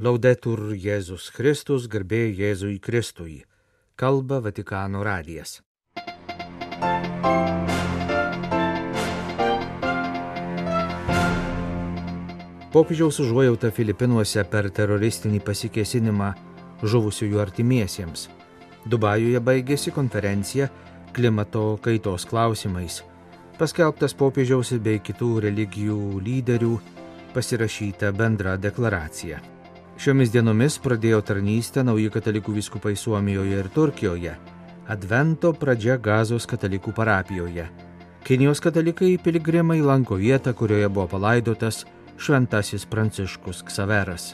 Laudetur Jėzus Kristus, garbė Jėzui Kristui. Kalba Vatikano radijas. Popiežiaus užuojauta Filipinuose per teroristinį pasikėsinimą žuvusiųjų artimiesiems. Dubajuje baigėsi konferencija klimato kaitos klausimais. Paskelbtas popiežiaus bei kitų religijų lyderių pasirašyta bendra deklaracija. Šiomis dienomis pradėjo tarnystę nauji katalikų viskupai Suomijoje ir Turkijoje. Advento pradžia Gazos katalikų parapijoje. Kinijos katalikai piligrimai lanko vietą, kurioje buvo palaidotas šventasis Pranciškus Ksaveras.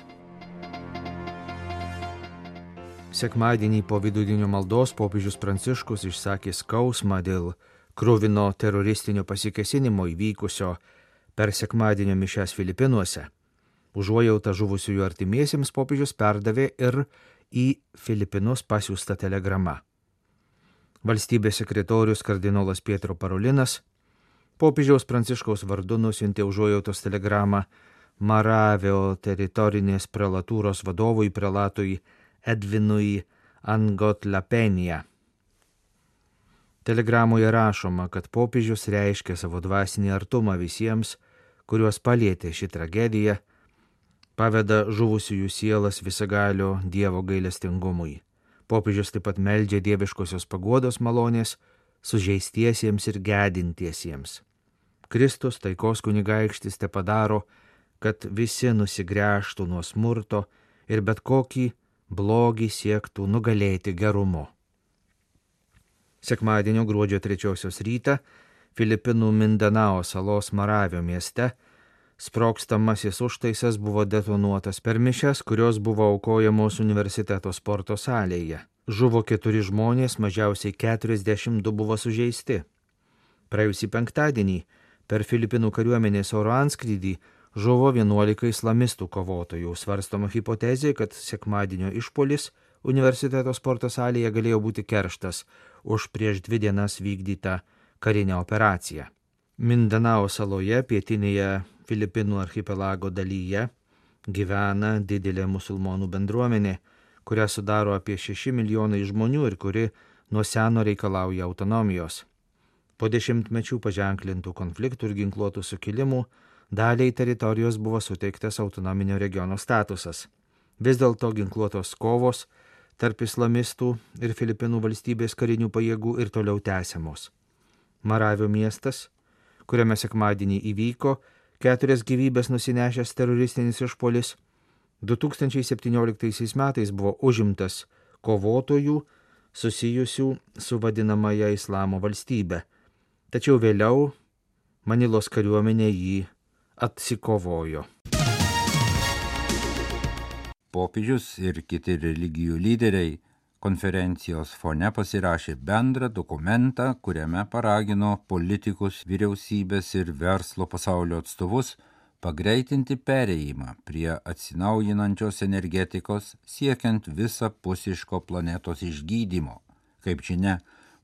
Sekmadienį po vidudienio maldos popiežius Pranciškus išsakė skausmą dėl krūvino teroristinio pasikesinimo įvykusio per sekmadienio mišes Filipinuose. Užuojautą žuvusiųjų artimiesiems popiežius perdavė ir į Filipinus pasiūstą telegramą. Valstybės sekretorius kardinolas Pietro Parolinas popiežiaus Pranciškaus vardu nusintė užuojautos telegramą Maravio teritorinės prelatūros vadovui prelatui Edvinui Angot Lapenija. Telegramoje rašoma, kad popiežius reiškia savo dvasinį artumą visiems, kuriuos palėtė ši tragedija, paveda žuvusiųjų sielas visagalio Dievo gailestingumui. Popiežius taip pat meldžia dieviškosios paguodos malonės sužeistiesiems ir gedintiesiems. Kristus taikos kunigaikštis te padaro, kad visi nusigręžtų nuo smurto ir bet kokį blogį siektų nugalėti gerumu. Sekmadienio gruodžio trečiosios rytą Filipinų Mindanao salos Maravio mieste sprokstamasis užtaisas buvo detonuotas per mišes, kurios buvo aukojamos universiteto sporto salėje. Žuvo keturi žmonės, mažiausiai 42 buvo sužeisti. Praėjusį penktadienį per Filipinų kariuomenės oro anskrydį žuvo 11 islamistų kovotojų. Svarstoma hipotezė, kad sekmadienio išpolis universiteto sporto salėje galėjo būti kerštas už prieš dvi dienas vykdytą karinę operaciją. Mindanao saloje, pietinėje Filipinų archipelago dalyje, gyvena didelė musulmonų bendruomenė, kurią sudaro apie 6 milijonai žmonių ir kuri nuo seno reikalauja autonomijos. Po dešimtmečių paženklintų konfliktų ir ginkluotų sukilimų daliai teritorijos buvo suteiktas autonominio regiono statusas. Vis dėlto ginkluotos kovos tarp islamistų ir Filipinų valstybės karinių pajėgų ir toliau tęsiamos. Maravio miestas, kuriame sekmadienį įvyko keturias gyvybės nusinešęs teroristinis išpolis, 2017 metais buvo užimtas kovotojų susijusių su vadinamąją Islamo valstybę, tačiau vėliau Manilos kariuomenė jį atsikovojo. Popiežius ir kiti religijų lyderiai konferencijos fone pasirašė bendrą dokumentą, kuriame paragino politikus, vyriausybės ir verslo pasaulio atstovus pagreitinti pereimą prie atsinaujinančios energetikos siekiant visapusiško planetos išgydymo. Kaip žinia,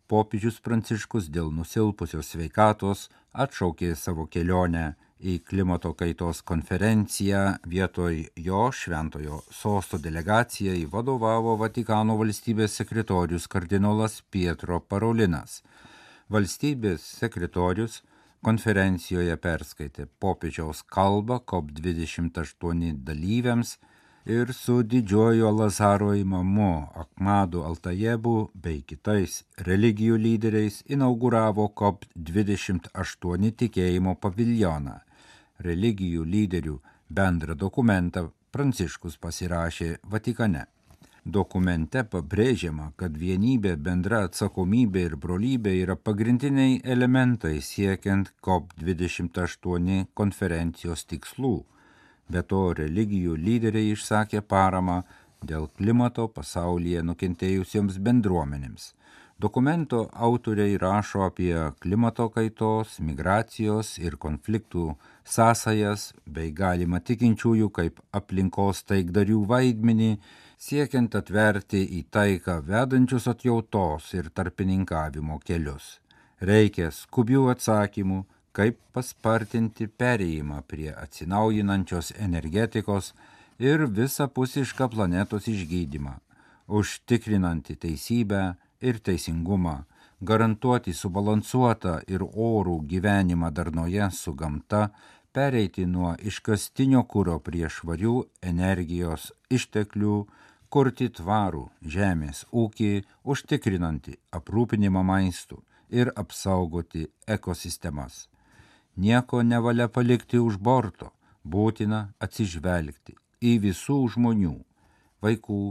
popiežius Pranciškus dėl nusilpusios sveikatos atšaukė savo kelionę į klimato kaitos konferenciją vietoj jo šventojo sosto delegacijai vadovavo Vatikano valstybės sekretorius kardinolas Pietro Parolinas. Valstybės sekretorius konferencijoje perskaitė popiežiaus kalbą COP28 dalyviams ir su didžiojo Lazaro imamu Akmadu Altajebu bei kitais religijų lyderiais inauguravo COP28 tikėjimo paviljoną religijų lyderių bendrą dokumentą Pranciškus pasirašė Vatikane. Dokumente pabrėžiama, kad vienybė, bendra atsakomybė ir brolybė yra pagrindiniai elementai siekiant COP28 konferencijos tikslų. Be to, religijų lyderiai išsakė paramą dėl klimato pasaulyje nukentėjusiems bendruomenėms. Dokumento autoriai rašo apie klimato kaitos, migracijos ir konfliktų sąsajas bei galima tikinčiųjų kaip aplinkos taikdarių vaidmenį, siekiant atverti į taiką vedančius atjautos ir tarpininkavimo kelius. Reikia skubių atsakymų, kaip paspartinti perėjimą prie atsinaujinančios energetikos ir visapusišką planetos išgydymą, užtikrinanti teisybę ir teisingumą, garantuoti subalansuotą ir orų gyvenimą darnoje su gamta, pereiti nuo iškastinio kūro prie švarių energijos išteklių, kurti tvarų žemės ūkį, užtikrinantį aprūpinimą maistų ir apsaugoti ekosistemas. Nieko nevalia palikti už borto, būtina atsižvelgti į visų žmonių, vaikų,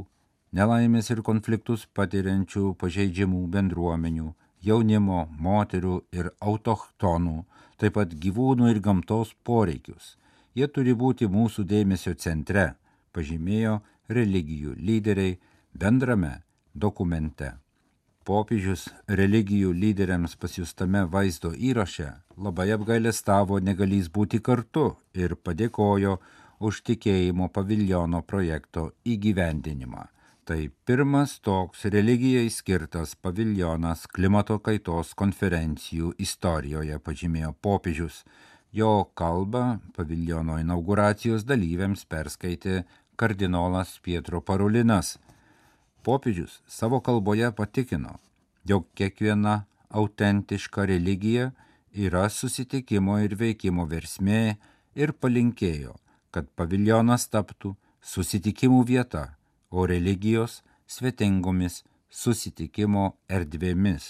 nelaimės ir konfliktus patiriančių pažeidžiamų bendruomenių, jaunimo, moterų ir autochtonų, taip pat gyvūnų ir gamtos poreikius. Jie turi būti mūsų dėmesio centre, pažymėjo religijų lyderiai bendrame dokumente. Popiežius religijų lyderiams pasiustame vaizdo įraše labai apgailestavo negalys būti kartu ir padėkojo už tikėjimo paviljono projekto įgyvendinimą. Tai pirmas toks religijai skirtas paviljonas klimato kaitos konferencijų istorijoje, pažymėjo popiežius. Jo kalbą paviljono inauguracijos dalyviams perskaitė kardinolas Pietro Parulinas. Popiežius savo kalboje patikino, jog kiekviena autentiška religija yra susitikimo ir veikimo versmė ir palinkėjo, kad paviljonas taptų susitikimų vieta, o religijos svetingomis susitikimo erdvėmis.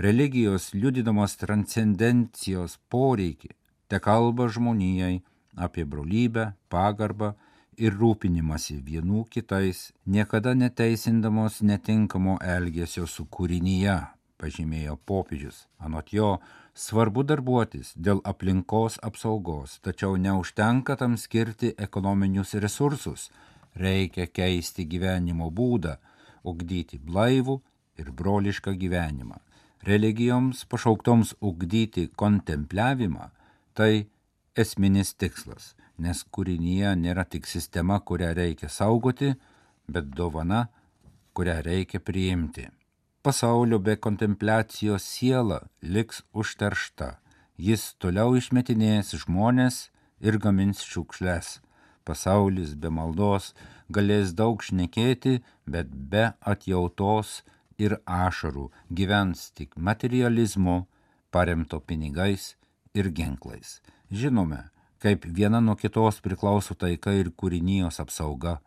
Religijos liudydamos transcendencijos poreikį te kalba žmonijai apie brolybę, pagarbą ir rūpinimasi vienų kitais, niekada neteisindamos netinkamo elgesio su kūrinyje, pažymėjo popiežius. Anot jo, svarbu darbuotis dėl aplinkos apsaugos, tačiau neužtenka tam skirti ekonominius resursus, reikia keisti gyvenimo būdą, ugdyti blaivų ir brolišką gyvenimą. Religijoms pašauktoms ugdyti kontempliavimą - tai esminis tikslas nes kūrinyje nėra tik sistema, kurią reikia saugoti, bet dovana, kurią reikia priimti. Pasaulio be kontempliacijos siela liks užteršta, jis toliau išmetinės žmonės ir gamins šiukšles. Pasaulis be maldos galės daug šnekėti, bet be atjautos ir ašarų gyvens tik materializmu, paremto pinigais ir ginklais. Žinome, kaip viena nuo kitos priklauso taika ir kūrinijos apsauga.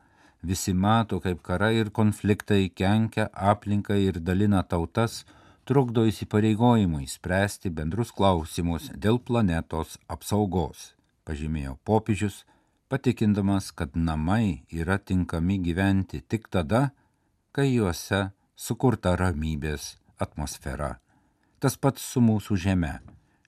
Visi mato, kaip karai ir konfliktai kenkia aplinkai ir dalina tautas, trukdo įsipareigojimui spręsti bendrus klausimus dėl planetos apsaugos, pažymėjo popiežius, patikindamas, kad namai yra tinkami gyventi tik tada, kai juose sukurta ramybės atmosfera. Tas pats su mūsų žeme,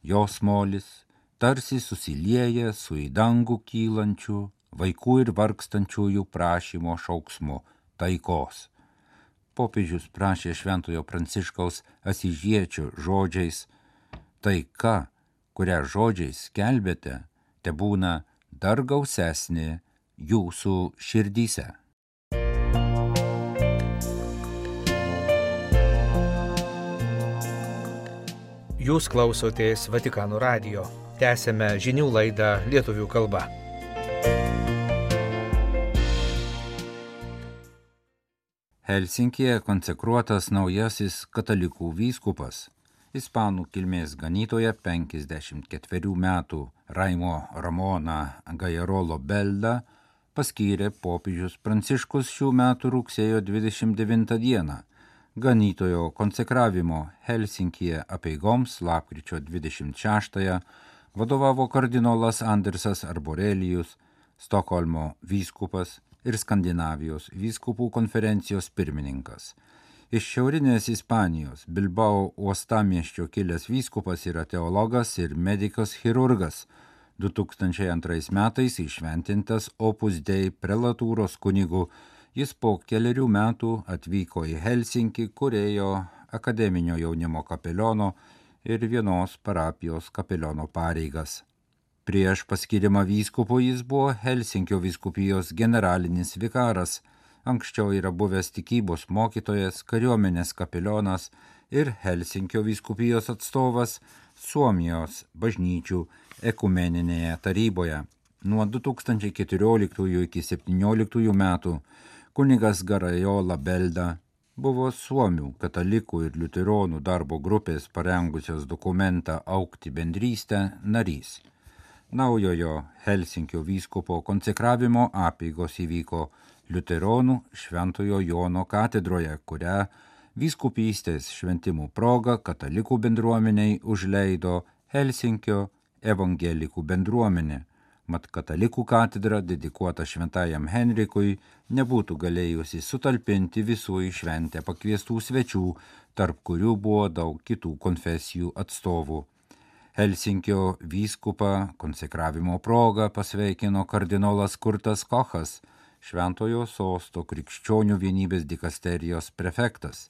jos molis, tarsi susilieja su į dangų kylančių vaikų ir vargstančiųjų prašymo šauksmu taikos. Popiežius prašė Šventojo Pranciškaus asižiečio žodžiais, taika, kurią žodžiais skelbėte, te būna dar gausesnė jūsų širdyse. Jūs klausotės Vatikano radio. Tęsėme žinių laidą lietuvių kalba. Helsinkije konsekruotas naujasis katalikų vyskupas, ispanų kilmės ganytoja 54 metų Raimo Ramona Gajarolo Belda paskyrė popiežius Pranciškus šių metų rugsėjo 29 dieną ganytojo konsekravimo Helsinkije apieigoms lapkričio 26 vadovavo kardinolas Andersas Arborelijus, Stokholmo vyskupas ir Skandinavijos vyskupų konferencijos pirmininkas. Iš šiaurinės Ispanijos Bilbao uostamieščio kilęs vyskupas yra teologas ir medikas chirurgas. 2002 metais išventintas Opus Dei prelatūros kunigų, jis po keliarių metų atvyko į Helsinkį, kurėjo akademinio jaunimo kapeliono ir vienos parapijos kapeliono pareigas. Prieš paskirimą vyskupu jis buvo Helsinkio vyskupijos generalinis vikaras, anksčiau yra buvęs tikybos mokytojas, kariuomenės kapelionas ir Helsinkio vyskupijos atstovas Suomijos bažnyčių ekumeninėje taryboje. nuo 2014 iki 2017 metų kunigas Garajola Belda buvo Suomių katalikų ir liuteronų darbo grupės parengusios dokumentą Aukti bendrystę narys. Naujojo Helsinkio vyskupo konsekravimo apėgos įvyko liuteronų Šventojo Jono katedroje, kurią vyskupystės šventimų proga katalikų bendruomeniai užleido Helsinkio evangelikų bendruomenė mat katalikų katedra dedikuota šventajam Henrikui nebūtų galėjusi sutalpinti visų į šventę pakviestų svečių, tarp kurių buvo daug kitų konfesijų atstovų. Helsinkio vyskupą konsekravimo progą pasveikino kardinolas Kurtas Kochas, Šventojo sosto krikščionių vienybės dikasterijos prefektas.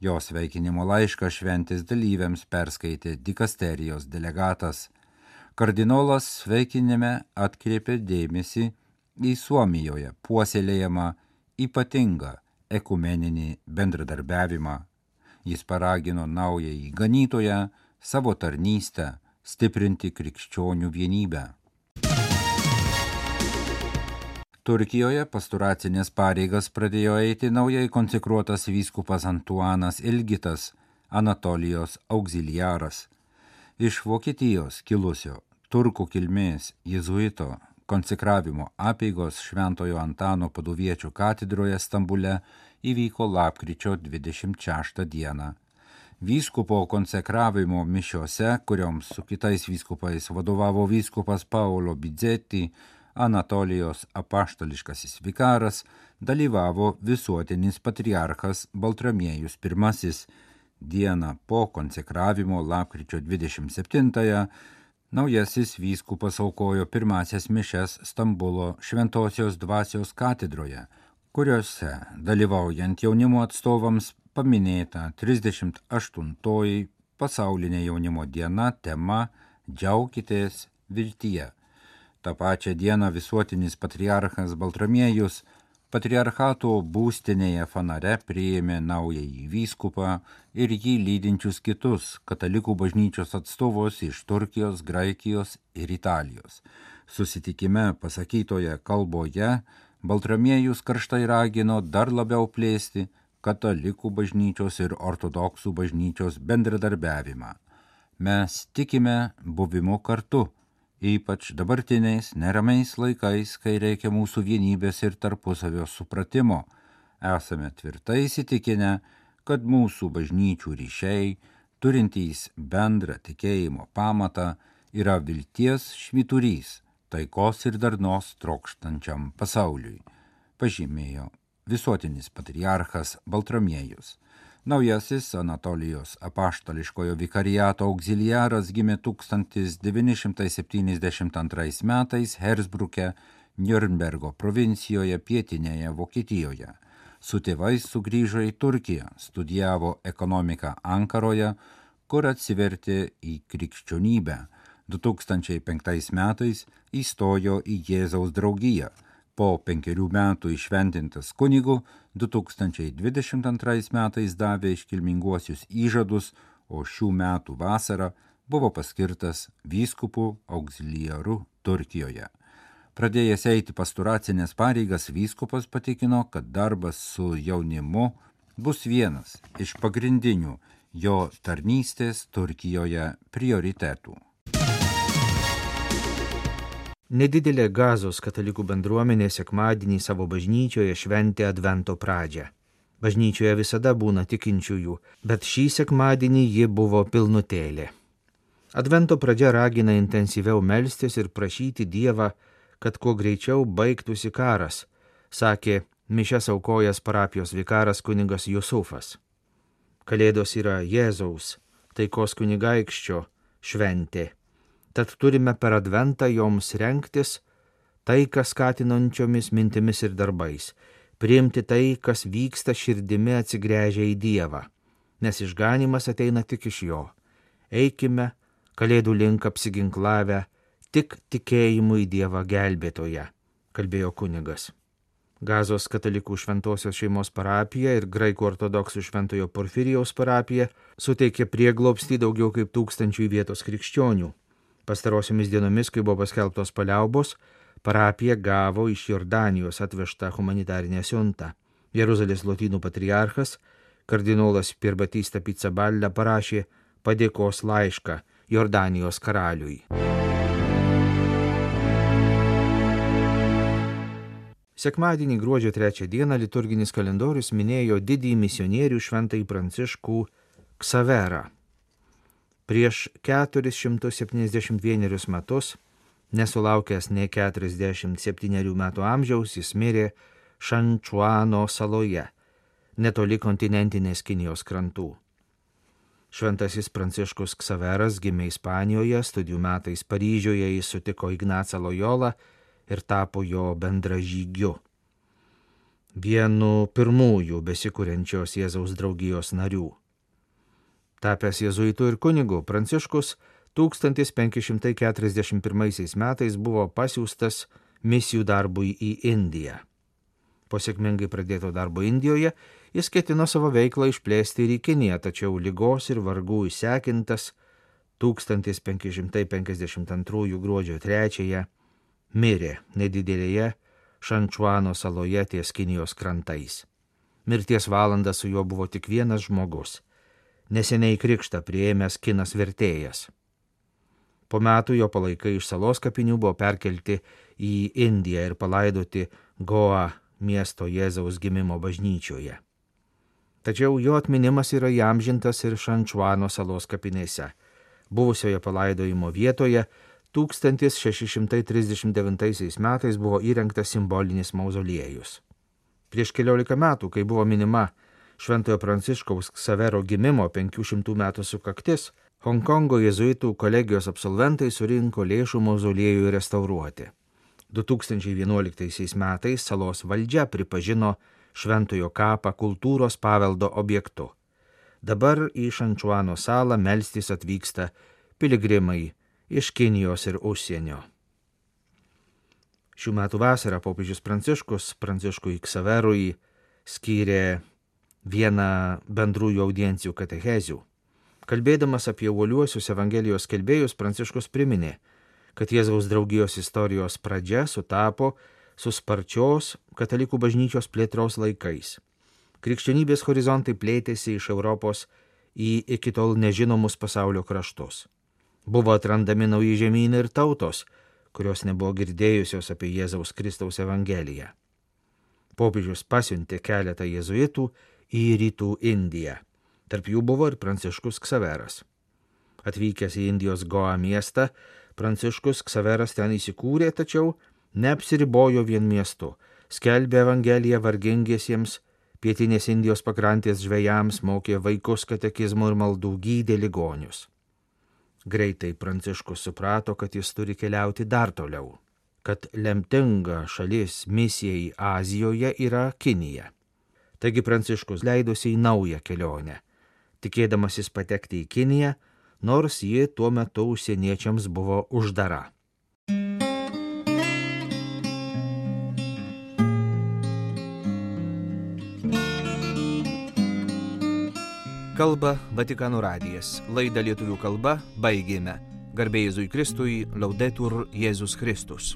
Jo sveikinimo laišką šventės dalyviams perskaitė dikasterijos delegatas Kardinolas sveikinime atkreipė dėmesį į Suomijoje puoselėjamą ypatingą ekumeninį bendradarbiavimą. Jis paragino naująjį ganytoją savo tarnystę stiprinti krikščionių vienybę. Turkijoje pasturacinės pareigas pradėjo eiti naujai konsekruotas vyskupas Antuanas Ilgitas, Anatolijos auxiliaras. Iš Vokietijos kilusio turkų kilmės jėzuito konsekravimo apėgos Šventojo Antano paduviečio katedroje Stambule įvyko lapkričio 26 dieną. Vyskupo konsekravimo mišiose, kurioms su kitais vyskupais vadovavo vyskupas Paulo Bidzetti, Anatolijos apaštališkasis vikaras, dalyvavo visuotinis patriarchas Baltramiejus I. Dieną po konsekravimo lapkričio 27-ąją Naujasis vyskupas aukojo pirmasias mišes Stambulo Šventojios dvasios katedroje, kuriuose dalyvaujant jaunimo atstovams paminėta 38-oji pasaulinė jaunimo diena tema Džiaukitės viltyje. Ta pačia diena visuotinis patriarchas Baltramiejus Patriarchato būstinėje Fanare priėmė naująjį vyskupą ir jį lydinčius kitus katalikų bažnyčios atstovus iš Turkijos, Graikijos ir Italijos. Susitikime pasakytoje kalboje Baltramiejus karštai ragino dar labiau plėsti katalikų bažnyčios ir ortodoksų bažnyčios bendradarbiavimą. Mes tikime buvimu kartu ypač dabartiniais neramiais laikais, kai reikia mūsų vienybės ir tarpusavio supratimo, esame tvirtai įsitikinę, kad mūsų bažnyčių ryšiai, turintys bendrą tikėjimo pamatą, yra vilties švyturys, taikos ir darnos trokštančiam pasauliui, pažymėjo visuotinis patriarchas Baltramiejus. Naujasis Anatolijos apaštališkojo vikariato auxiliaras gimė 1972 metais Hersbruke, Nürnbergo provincijoje pietinėje Vokietijoje. Su tėvais sugrįžo į Turkiją, studijavo ekonomiką Ankaroje, kur atsivertė į krikščionybę. 2005 metais įstojo į Jėzaus draugiją po penkerių metų išventintas kunigu 2022 metais davė iškilminguosius įžadus, o šių metų vasarą buvo paskirtas vyskupų auxiliaru Turkijoje. Pradėjęs eiti pasturacinės pareigas, vyskupas patikino, kad darbas su jaunimu bus vienas iš pagrindinių jo tarnystės Turkijoje prioritetų. Nedidelė gazos katalikų bendruomenė sekmadienį savo bažnyčioje šventė Advento pradžią. Bažnyčioje visada būna tikinčiųjų, bet šį sekmadienį ji buvo pilnutėlė. Advento pradžia ragina intensyviau melstis ir prašyti Dievą, kad kuo greičiau baigtųsi karas, sakė Mišes aukojas parapijos vikaras kunigas Jusufas. Kalėdos yra Jėzaus, taikos kunigaikščio šventė tad turime per adventą joms renktis taiką skatinančiomis mintimis ir darbais, priimti tai, kas vyksta širdimi atsigręžę į Dievą, nes išganimas ateina tik iš Jo. Eikime, kalėdų link apsiginklavę, tik tikėjimu į Dievą gelbėtoje, kalbėjo kunigas. Gazos katalikų šventosios šeimos parapija ir graikų ortodoksų šventojo Porfirijaus parapija suteikė prieglobstį daugiau kaip tūkstančių vietos krikščionių Pastarosiomis dienomis, kai buvo paskelbtos paliaubos, parapija gavo iš Jordanijos atvežtą humanitarinę siuntą. Jeruzalės lotynų patriarchas, kardinolas Pirbatista Pizzaballa parašė padėkos laišką Jordanijos karaliui. Sekmadienį gruodžio trečią dieną liturginis kalendorius minėjo didįjį misionierių šventąjį Pranciškų Ksaverą. Prieš 471 metus, nesulaukęs ne 47 metų amžiaus, jis mirė Šančuano saloje, netoli kontinentinės Kinijos krantų. Šventasis Pranciškus Ksaveras gimė Ispanijoje, studijų metais Paryžiuje jis sutiko Ignacą Lojolą ir tapo jo bendražygiu. Vienu pirmųjų besikūrenčios Jėzaus draugijos narių. Tapęs jėzuitų ir kunigu, Pranciškus 1541 metais buvo pasiūstas misijų darbui į Indiją. Po sėkmingai pradėto darbo Indijoje jis ketino savo veiklą išplėsti ir į Kiniją, tačiau lygos ir vargų įsekintas 1552 gruodžio 3 mirė nedidelėje Šančuano saloje ties Kinijos krantais. Mirties valanda su juo buvo tik vienas žmogus - neseniai krikštą prieėmęs kinas vertėjas. Po metų jo palaikai iš salos kapinių buvo perkelti į Indiją ir palaidoti Goa miesto Jėzaus gimimo bažnyčioje. Tačiau jo atminimas yra įamžintas ir Šančuano salos kapinėse. Buvusioje palaidojimo vietoje 1639 metais buvo įrengtas simbolinis mauzoliejus. Prieš keliolika metų, kai buvo minima Šventojo Pranciškaus Savero gimimo 500 metų sukaktis, Hongkongo jezuitų kolegijos absolventai surinko lėšų mauzoliejui restauruoti. 2011 metais salos valdžia pripažino Šventojo kapą kultūros paveldo objektu. Dabar į Šančuano salą melstis atvyksta piligrimai iš Kinijos ir užsienio. Šių metų vasarą popiežius Pranciškus Pranciškui Ksaverui skyrė vieną bendrųjų audiencijų katechezių. Kalbėdamas apie uoliuosius Evangelijos kelbėjus, Pranciškus priminė, kad Jėzaus draugijos istorijos pradžia sutapo su sparčios katalikų bažnyčios plėtros laikais. Krikščionybės horizontai plėtėsi iš Europos į iki tol nežinomus pasaulio kraštus. Buvo atrandami nauji žemynai ir tautos, kurios nebuvo girdėjusios apie Jėzaus Kristaus Evangeliją. Popiežius pasiuntė keletą jėzuitų į rytų Indiją. Tarp jų buvo ir Pranciškus Ksaveras. Atvykęs į Indijos Goa miestą, Pranciškus Ksaveras ten įsikūrė, tačiau neapsiribojo vien miestu, skelbė Evangeliją vargingiesiems, pietinės Indijos pakrantės žvėjams, mokė vaikus katekizmų ir maldų, gydė ligonius. Greitai Pranciškus suprato, kad jis turi keliauti dar toliau, kad lemtinga šalis misijai Azijoje yra Kinija. Taigi Pranciškus leidosi į naują kelionę, tikėdamasis patekti į Kiniją, nors ji tuo metu užsieniečiams buvo uždara. Kalba Vatikano radijas. Laidą lietuvių kalba baigėme. Garbėjai Jėzui Kristui, laudetur Jėzus Kristus.